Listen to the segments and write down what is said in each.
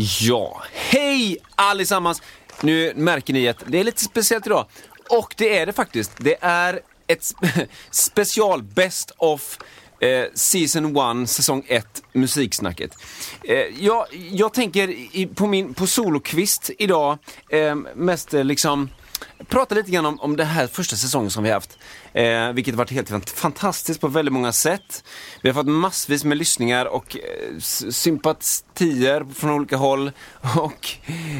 Ja, hej allesammans! Nu märker ni att det är lite speciellt idag. Och det är det faktiskt. Det är ett spe- special Best of eh, Season 1, säsong 1, Musiksnacket. Eh, jag, jag tänker i, på, min, på solokvist idag eh, mest eh, liksom prata lite grann om, om den här första säsongen som vi haft. Eh, vilket har varit helt fantastiskt på väldigt många sätt. Vi har fått massvis med lyssningar och eh, sympatier från olika håll och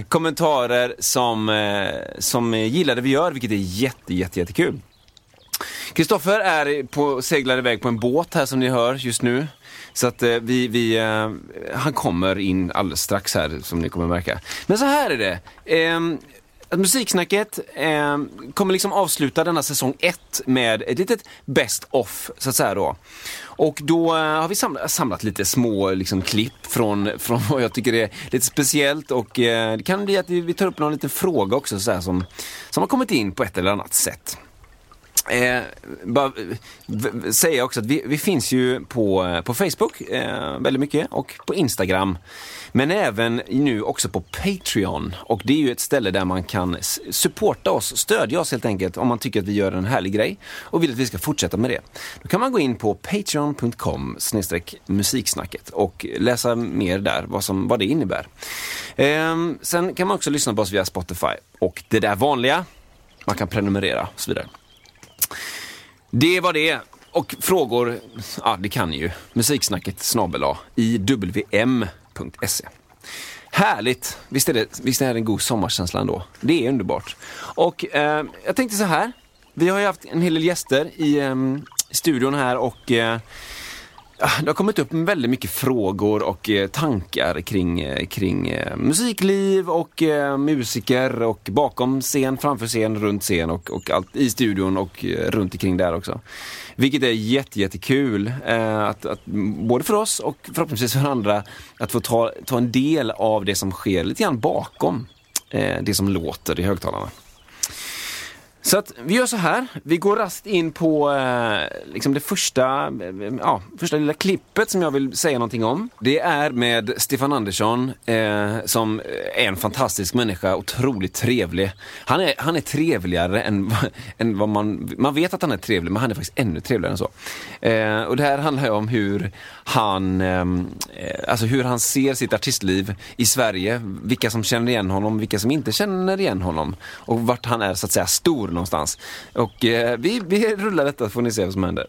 kommentarer som, eh, som gillar det vi gör, vilket är jätte, jätte, jättekul. Kristoffer är på, seglar iväg på en båt här som ni hör just nu. Så att eh, vi, vi, eh, han kommer in alldeles strax här som ni kommer märka. Men så här är det. Eh, att Musiksnacket eh, kommer liksom avsluta denna säsong 1 med ett litet best off så att säga då. Och då eh, har vi samlat, samlat lite små liksom, klipp från, från vad jag tycker är lite speciellt och eh, det kan bli att vi, vi tar upp någon liten fråga också så här, som, som har kommit in på ett eller annat sätt. Eh, bara eh, säga också att vi, vi finns ju på, eh, på Facebook eh, väldigt mycket och på Instagram. Men även nu också på Patreon. Och det är ju ett ställe där man kan supporta oss, stödja oss helt enkelt om man tycker att vi gör en härlig grej och vill att vi ska fortsätta med det. Då kan man gå in på patreon.com musiksnacket och läsa mer där vad, som, vad det innebär. Eh, sen kan man också lyssna på oss via Spotify och det där vanliga, man kan prenumerera och så vidare. Det var det. Och frågor, ja det kan ni ju. Musiksnacket snabel iwm.se. Härligt! Visst är, det, visst är det en god sommarkänsla ändå? Det är underbart. Och eh, jag tänkte så här. Vi har ju haft en hel del gäster i eh, studion här och eh, Ah, det har kommit upp väldigt mycket frågor och eh, tankar kring, eh, kring eh, musikliv och musiker och bakom scen, framför scen, runt scen och, och allt i studion och runt omkring där också. Vilket är jättekul, att, att, både för oss och förhoppningsvis för andra, att få ta, ta en del av det som sker lite grann bakom det som låter i högtalarna. Så att vi gör så här, vi går rast in på eh, liksom det första, eh, ja, första lilla klippet som jag vill säga någonting om. Det är med Stefan Andersson eh, som är en fantastisk människa, otroligt trevlig. Han är, han är trevligare än, vad- än vad man, man vet att han är trevlig men han är faktiskt ännu trevligare än så. Eh, och det här handlar ju om hur han, eh, eh, alltså hur han ser sitt artistliv i Sverige, vilka som känner igen honom, vilka som inte känner igen honom och vart han är så att säga stor någonstans. Och eh, vi, vi rullar detta får ni se vad som händer.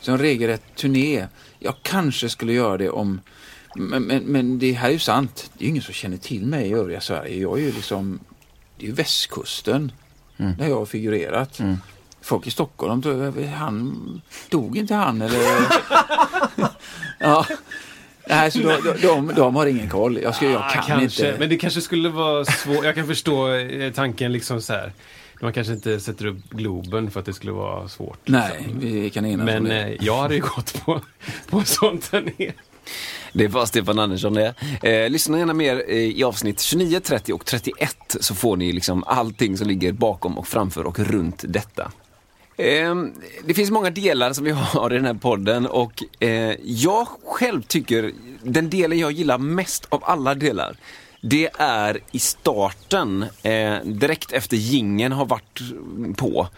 Som regelrätt turné. Jag kanske skulle göra det om... Men, men, men det här är ju sant. Det är ju ingen som känner till mig i övriga Sverige. Jag är ju liksom... Det är ju västkusten där jag har figurerat. folk i Stockholm tror han, dog inte han eller? ja. Nej, så de, de, de, har ingen koll. Jag, ska, jag kan kanske, inte. Men det kanske skulle vara svårt. Jag kan förstå eh, tanken liksom så här. Man kanske inte sätter upp Globen för att det skulle vara svårt. Nej, liksom. vi kan enas Men om det. eh, jag hade ju gått på, på sånt här ner. Det var Stefan Andersson det. Eh, lyssna gärna mer eh, i avsnitt 29, 30 och 31 så får ni liksom allting som ligger bakom och framför och runt detta. Eh, det finns många delar som vi har i den här podden och eh, jag själv tycker den delen jag gillar mest av alla delar det är i starten, eh, direkt efter gingen har varit på.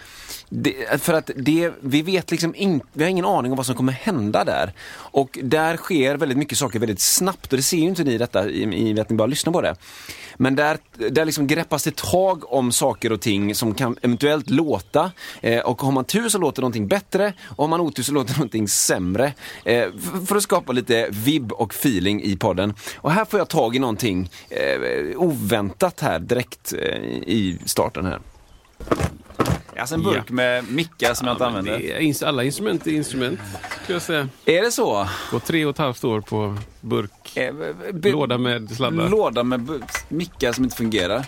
Det, för att det, vi vet liksom in, vi har ingen aning om vad som kommer hända där. Och där sker väldigt mycket saker väldigt snabbt och det ser ju inte ni detta i, i att ni bara lyssnar på det. Men där, där liksom greppas det tag om saker och ting som kan eventuellt låta. Eh, och har man tur så låter någonting bättre och har man otur så låter någonting sämre. Eh, för att skapa lite vibb och feeling i podden. Och här får jag tag i någonting eh, oväntat här direkt eh, i starten här. Alltså en burk Ja. med mickar som jag inte använder. Är ins- alla instrument är instrument, skulle jag säga. Är det så? Gått tre och ett halvt år på burk. Eh, Låda med sladdar. Låda med mickar som inte fungerar.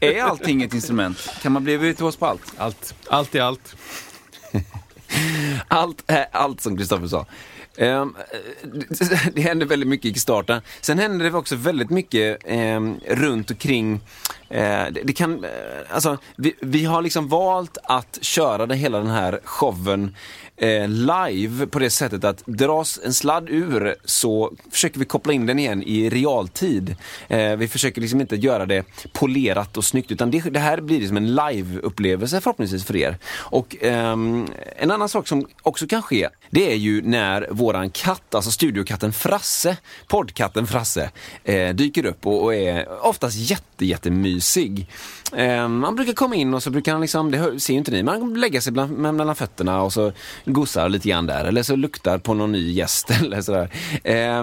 är allting ett instrument? Kan man bli virtuos på allt? Allt. Allt i allt. Allt är allt som Kristoffer sa. Ehm, det- hände väldigt mycket i starten. Sen hände det också väldigt mycket ehm, runt omkring. Eh, det, det kan, eh, alltså, vi, vi har liksom valt att köra den, hela den här showen eh, live på det sättet att dras en sladd ur så försöker vi koppla in den igen i realtid. Eh, vi försöker liksom inte göra det polerat och snyggt utan det, det här blir liksom en live-upplevelse förhoppningsvis för er. Och ehm, en annan sak som också kan ske det är ju när våran katt, alltså studiokatten Frasse, poddkatten Frasse, eh, dyker upp och, och är oftast jätte, jättemysig. Eh, han brukar komma in och så brukar han liksom, det hör- ser ju inte ni, men han lägger sig bland, mellan fötterna och så gossar lite grann där eller så luktar på någon ny gäst eller sådär. Eh,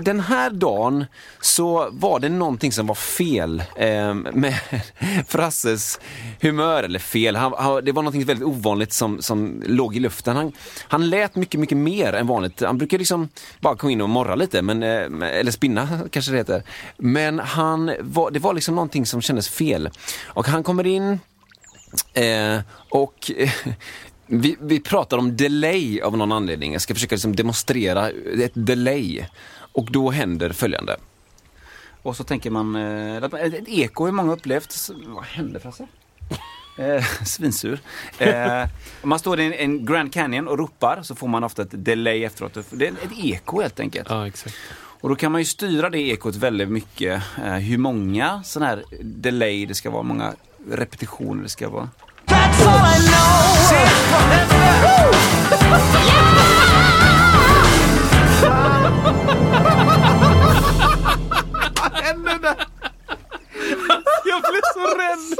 den här dagen så var det någonting som var fel eh, med Frasses humör, eller fel, han, han, det var någonting väldigt ovanligt som, som låg i luften. Han, han lät mycket, mycket mer än vanligt. Han brukar liksom bara komma in och morra lite, men, eh, eller spinna kanske det heter. Men han var, det var liksom någonting som kändes fel. Och han kommer in eh, och eh, vi, vi pratar om delay av någon anledning. Jag ska försöka liksom demonstrera ett delay. Och då händer följande. Och så tänker man, eh, ett eko har många upplevt. Vad hände Frasse? Eh, svinsur. Eh, om man står i en, en Grand Canyon och ropar så får man ofta ett delay efteråt. Det är ett eko helt enkelt. Ja, exakt. Och då kan man ju styra det ekot väldigt mycket. Eh, hur många sådana här delay det ska vara, hur många repetitioner det ska vara. Jag blev så rädd!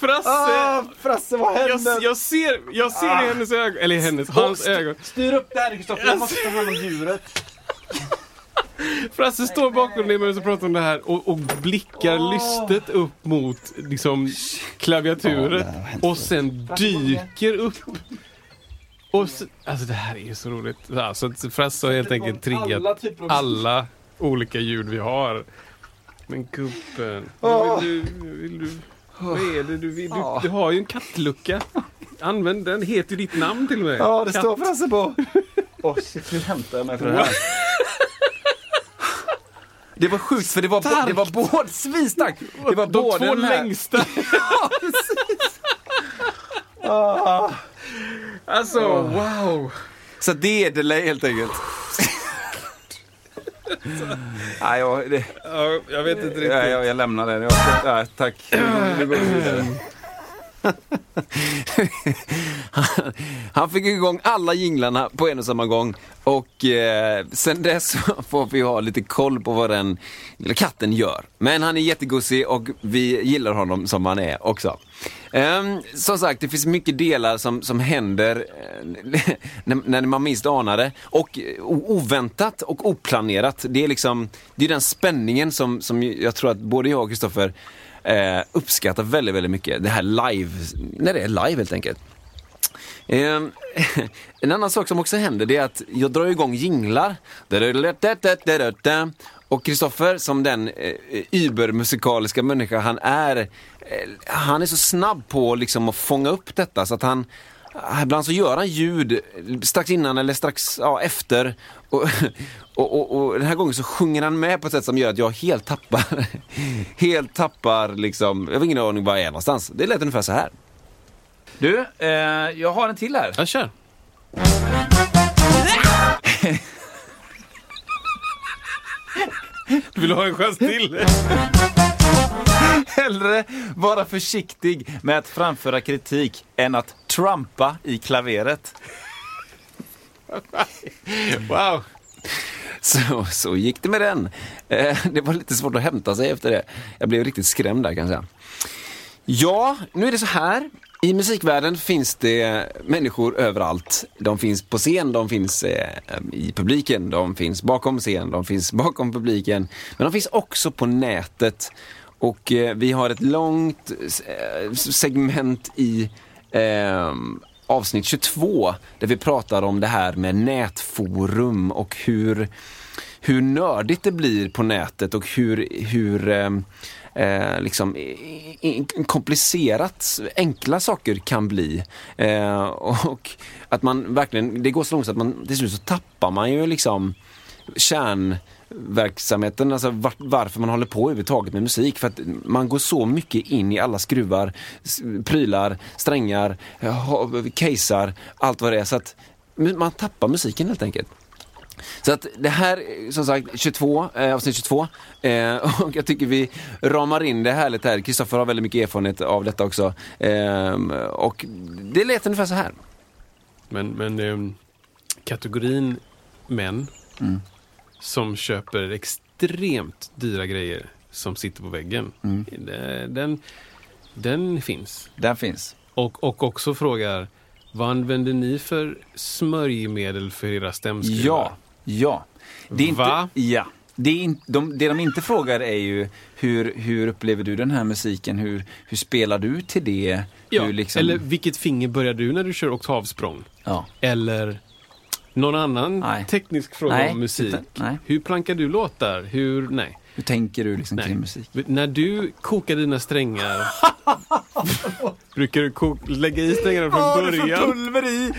Frasse! Frasse, vad jag, jag ser, jag ser i hennes ögon, eller i hennes, hans ögon. Styr upp det här Kristoffer, jag måste ta hand om djuret. Frasse står bakom dig medan du pratar om det här och, och blickar lystet upp mot liksom, klaviaturet och sen dyker upp. Och så, alltså det här är ju så roligt. Alltså, Frasse har helt enkelt triggat alla olika ljud vi har. Men gubben, vill du, vill du, vad är det du vill? Du, du har ju en kattlucka. Använd den, heter ju ditt namn till och med. Ja, det Katt. står Frasse på. Åh shit, hur hämtar jag mig för det här? Det var sjukt för det var, det var både svinstarkt. Det var De både två den här, längsta. Alltså, wow. Så det är delay helt enkelt. Nej, jag, det, Ja, jag vet inte riktigt. Ja, jag, jag lämnar det. Jag, ja, tack. Nu går vi vidare han, han fick igång alla jinglarna på en och samma gång och eh, sen dess får vi ha lite koll på vad den lilla katten gör. Men han är jättegosig och vi gillar honom som han är också. Ehm, som sagt, det finns mycket delar som, som händer eh, när, när man minst anar det. Och eh, oväntat och oplanerat. Det är liksom, det är den spänningen som, som jag tror att både jag och Kristoffer eh, uppskattar väldigt, väldigt mycket det här live, när det är live helt enkelt. Eh, en annan sak som också händer det är att jag drar igång jinglar. Och Kristoffer, som den eh, übermusikaliska människa han är, eh, han är så snabb på liksom att fånga upp detta så att han Ibland så gör han ljud strax innan eller strax ja, efter. Och, och, och, och, den här gången så sjunger han med på ett sätt som gör att jag helt tappar, helt tappar liksom, jag har ingen aning var jag är någonstans. Det lät ungefär så här. Du, eh, jag har en till här. Ja, kör. Du vill ha en chans till? Hellre vara försiktig med att framföra kritik än att trumpa i klaveret. Wow. Så, så gick det med den. Eh, det var lite svårt att hämta sig efter det. Jag blev riktigt skrämd där kan jag säga. Ja, nu är det så här. I musikvärlden finns det människor överallt. De finns på scen, de finns eh, i publiken, de finns bakom scen, de finns bakom publiken. Men de finns också på nätet. Och eh, vi har ett långt eh, segment i eh, avsnitt 22 där vi pratar om det här med nätforum och hur, hur nördigt det blir på nätet och hur, hur eh, eh, liksom, i- i- komplicerat enkla saker kan bli. Eh, och att man verkligen, det går så långt så att man till slut så tappar man ju liksom kärnverksamheten, alltså var, varför man håller på överhuvudtaget med musik. För att man går så mycket in i alla skruvar, prylar, strängar, ha- casear, allt vad det är. Så att man tappar musiken helt enkelt. Så att det här, som sagt, 22, eh, avsnitt 22. Eh, och jag tycker vi ramar in det härligt här. Kristoffer har väldigt mycket erfarenhet av detta också. Eh, och det lät ungefär så här. Men, men ehm, kategorin män som köper extremt dyra grejer som sitter på väggen. Det- Den, den finns. Den finns. Och, och också frågar, vad använder ni för smörjmedel för era stämskruvar? Ja, ja. Det är inte, Va? Ja. Det, är in, de, det de inte frågar är ju hur, hur upplever du den här musiken? Hur, hur spelar du till det? Ja, liksom, Eller vilket finger börjar du när du kör oktavsprång? ja. Eller någon annan Nej. teknisk fråga Nej, om musik. inte-. Hur plankar du låtar? Hur, nej. Hur tänker du liksom nej. kring musik? När du kokar dina strängar, brukar du ko- lägga i strängarna från början? pulver i!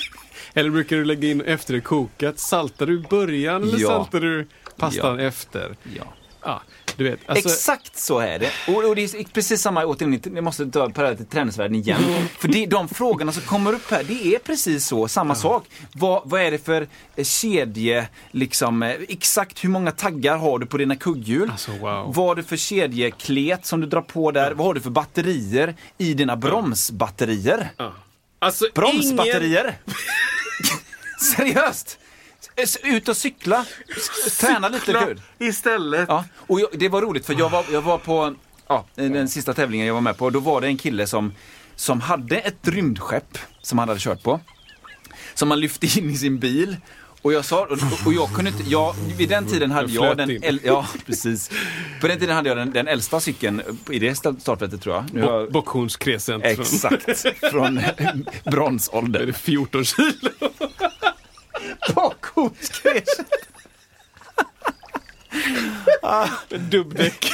Eller brukar du lägga in efter det kokat? Saltar du början eller Ja. saltar du pastan efter? Ja. Ja, du vet. Alltså, Exakt så är det. Och, och det är precis samma, återigen, jag måste ta parallellt till träningsvärlden igen. För det, de frågorna som kommer upp här, det är precis så, samma sak. Vad, vad är det för eh, kedje, liksom, eh, exakt hur många taggar har du på dina kugghjul? Alltså, wow. Vad har du för kedjeklet som du drar på där? Vad har du för batterier i dina bromsbatterier? ja. alltså Bromsbatterier! Seriöst! S- Ut och cykla, träna lite kul. Istället. Ja, och jag, det var roligt för jag var, jag var på ja, den sista tävlingen jag var med på. Då var det en kille som, som hade ett rymdskepp som han hade kört på. Som han lyfte in i sin bil. Och jag sa, och, och jag kunde inte, jag, vid den tiden hade jag flöt den, äl, ja precis. På den tiden hade jag den, den äldsta cykeln i det startfältet tror jag. Bo- jag Bockhornskresent. exakt, från Är bronsålder. det 14 kilo? Bockhornskresent. Dubbdäck.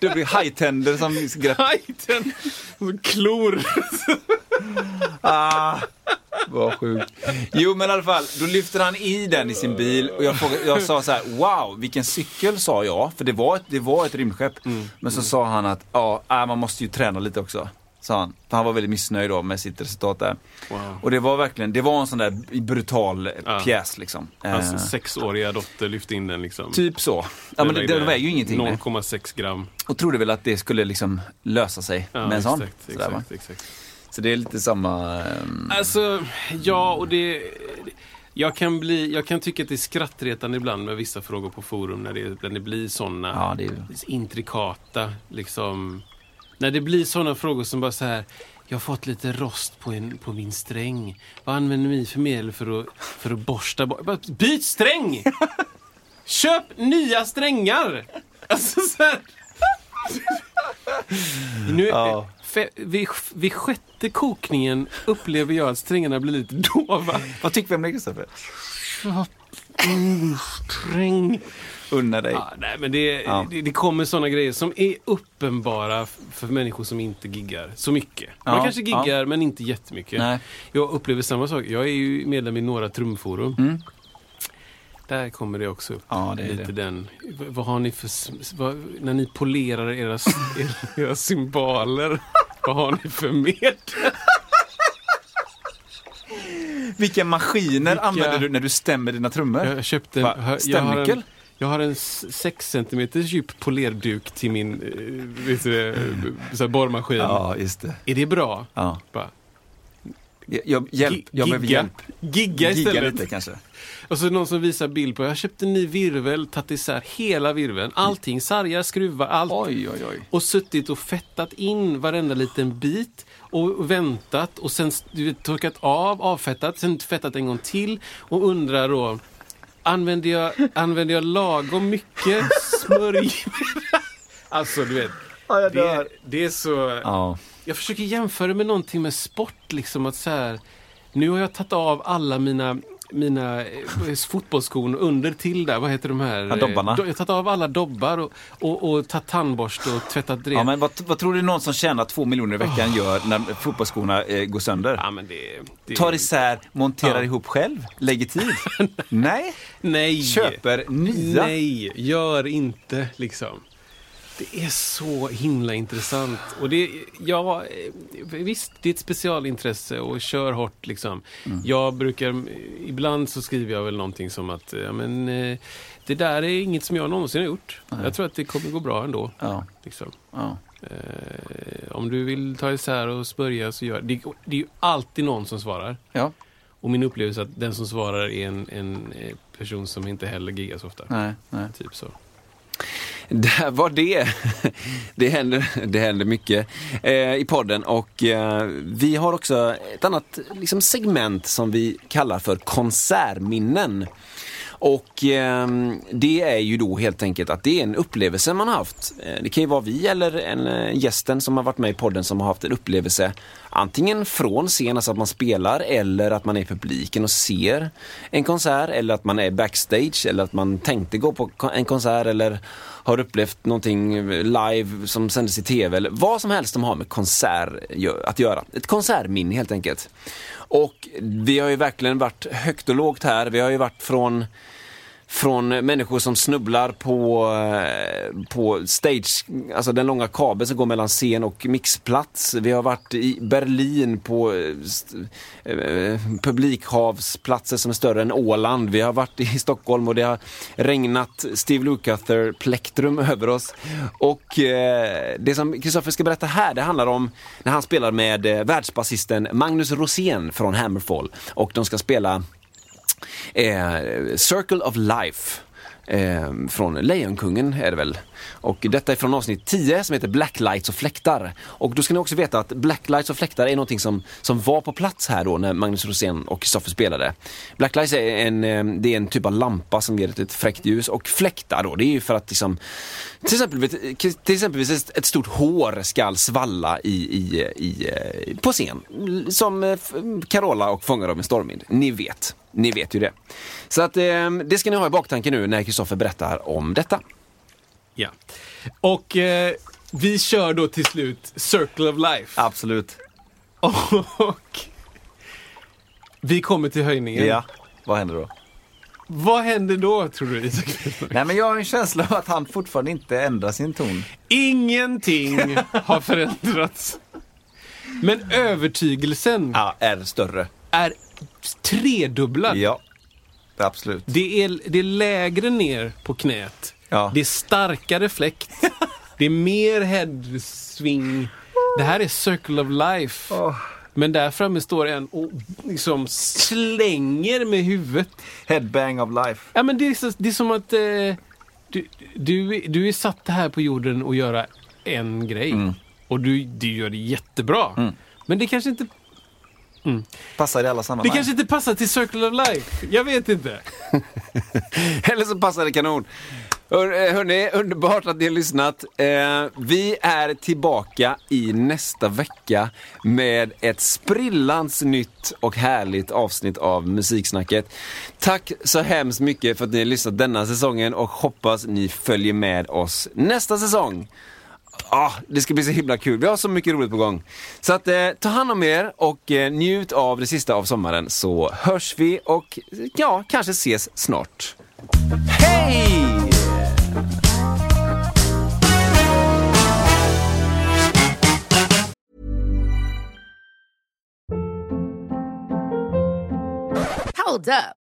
Blir high-tender som grepp. Hajten. Och Klor. Ah, vad sjukt. Jo men i alla fall, då lyfter han i den i sin bil och jag, frågade, jag sa så här: wow vilken cykel sa jag, för det var ett, det var ett rymdskepp. Men så sa han att, ja äh, man måste ju träna lite också. Sa han. För han var väldigt missnöjd då med sitt resultat där. Wow. Och det var verkligen, det var en sån där brutal Ja. pjäs liksom. Hans Eh, sexåriga dotter lyfte in den liksom. typ så. Ja men det, det väger ju ingenting. nej. 0,6 gram. Och trodde väl att det skulle liksom lösa sig Ja, med en sån. exakt, Sådär, exakt, exakt. Så det är lite samma... ehm, Alltså, ja och det... Jag kan, bli, jag kan tycka att det är skrattretande ibland med vissa frågor på forum när det, när det blir såna Ja, det är intrikata, liksom. När det blir såna frågor som bara så här. Jag har fått lite rost på, en, på min sträng. Vad använder ni för medel för att, för att borsta bort? Byt sträng! Köp nya strängar! Alltså så här. Nu, Ja. fe, vid, vid sjätte kokningen upplever jag att strängarna blir lite dova. Vad tycker vi om det Kristoffer? Mm, sträng. Unna dig. Ja, nej, men det, Ja. det, det kommer sådana grejer som är uppenbara för människor som inte giggar så mycket. Man Ja, kanske giggar men inte jättemycket. Nej. Jag upplever samma sak. Jag är ju medlem i några trumforum. Mm. Där kommer det också upp. Ja, det lite det. den. Vad har ni för... Vad, när ni polerar era, era, symboler. vad har ni för medel? Vilka maskiner Vilka- använder du när du stämmer dina trummor? Jag köpte en, Stämnyckel? Jag har en 6 cm djup polerduk till min det, så borrmaskin. Ja, just det. Är det bra? Ja. Bara, Jag, hjälp. jag behöver hjälp. Gigga istället. lite kanske. Och så någon som visar bild på, jag köpte en ny virvel, tagit isär hela virveln. Allting, sargar, skruvar, allt. Oj, oj, oj. Och suttit och fettat in varenda liten bit och väntat och sen du vet, torkat av, avfettat, sen fettat en gång till och undrar då Använder jag, använder jag lagom mycket smörj? alltså du vet. Det, det är så... Ja. Jag försöker jämföra med någonting med sport. Liksom att så här, nu har jag tagit av alla mina mina eh, fotbollsskon under till där, vad heter de här? Ja, dobbarna. Do- Jag har tagit av alla dobbar och, och, och tagit tandborste och tvättat Ja, rent. men vad, vad tror du någon som tjänar två miljoner i veckan gör när fotbollsskorna eh, går sönder? Ja, men det, det, Tar isär, monterar Ja. ihop själv, lägger tid? Nej. Nej! Köper nya? Nej, gör inte liksom. Det är så himla intressant. Och det, ja, eh, visst, det är ett specialintresse och kör hårt liksom. Mm. Jag brukar, ibland så skriver jag väl någonting som att, ja men eh, det där är inget som jag någonsin har gjort. Jag tror att det kommer gå bra ändå. Ja. Liksom. ja. Eh, om du vill ta isär och smörja så gör det. Det är ju alltid någon som svarar. Ja. Och min upplevelse är att den som svarar är en, en eh, person som inte heller giggar så ofta. Nej, nej. Typ så. Där var det. Det händer, det händer mycket eh, i podden och eh, vi har också ett annat liksom, segment som vi kallar för konsertminnen. Och eh, det är ju då helt enkelt att det är en upplevelse man har haft. Eh, det kan ju vara vi eller en eh, gästen som har varit med i podden som har haft en upplevelse antingen från scen, alltså att man spelar, eller att man är i publiken och ser en konsert, eller att man är backstage, eller att man tänkte gå på en konsert, eller har upplevt någonting live som sändes i TV, eller vad som helst som har med konsert att göra. Ett konsertminne helt enkelt. Och vi har ju verkligen varit högt och lågt här. Vi har ju varit från från människor som snubblar på, eh, på stage, alltså den långa kabeln som går mellan scen och mixplats. Vi har varit i Berlin på eh, eh publikhavsplatser som är större än Åland. Vi har varit i Stockholm och det har regnat Steve Lukather plektrum över oss. Och eh, det som Kristoffer ska berätta här, det handlar om när han spelar med eh, världsbasisten Magnus Rosén från Hammerfall. Och de ska spela eh, Circle of Life. Eh, från Lejonkungen är det väl. Och detta är från avsnitt 10 som heter Blacklights och fläktar. Och då ska ni också veta att Blacklights och fläktar är någonting som, som var på plats här då när Magnus Rosén och Kristoffer spelade. Blacklights är en, eh, det är en typ av lampa som ger ett, ett fräckt ljus och fläktar då, det är ju för att liksom till exempel, till exempelvis ett, ett stort hår ska svalla i, i, i, eh, på scen. Som eh, Carola och Fångar av en stormvind. Ni vet. Ni vet ju det. Så att eh, det ska ni ha i baktanken nu när Kristoffer berättar om detta. Ja. Och eh, vi kör då till slut Circle of Life. Absolut. Och vi kommer till höjningen. Ja. Vad händer då? Vad händer då tror du Isak? Nej, men jag har en känsla av att han fortfarande inte ändrar sin ton. Ingenting har förändrats. Men övertygelsen Ja, är större. är tredubblad. Ja. Absolut. Det är, det är lägre ner på knät. Ja. Det är starkare fläkt. det är mer headsving. Det här är Circle of Life. Men där framme står en och liksom slänger med huvudet. Headbang of life. Ja, men det, är så, det är som att eh, du, du, du är satt här på jorden att göra en grej. Mm. Och du, du gör det jättebra. Men det kanske inte Passar i alla det sammanhang. kanske inte passar till Circle of Life. Jag vet inte. Eller så passar det kanon. Hör, eh, hörni, underbart att ni har lyssnat. Eh, vi är tillbaka i nästa vecka med ett sprillans nytt och härligt avsnitt av Musiksnacket. Tack så hemskt mycket för att ni har lyssnat denna säsongen och hoppas ni följer med oss nästa säsong. Ah, det ska bli så himla kul. Vi har så mycket roligt på gång. Så att, eh, ta hand om er och eh, njut av det sista av sommaren så hörs vi och ja, kanske ses snart. Hej! Hold up.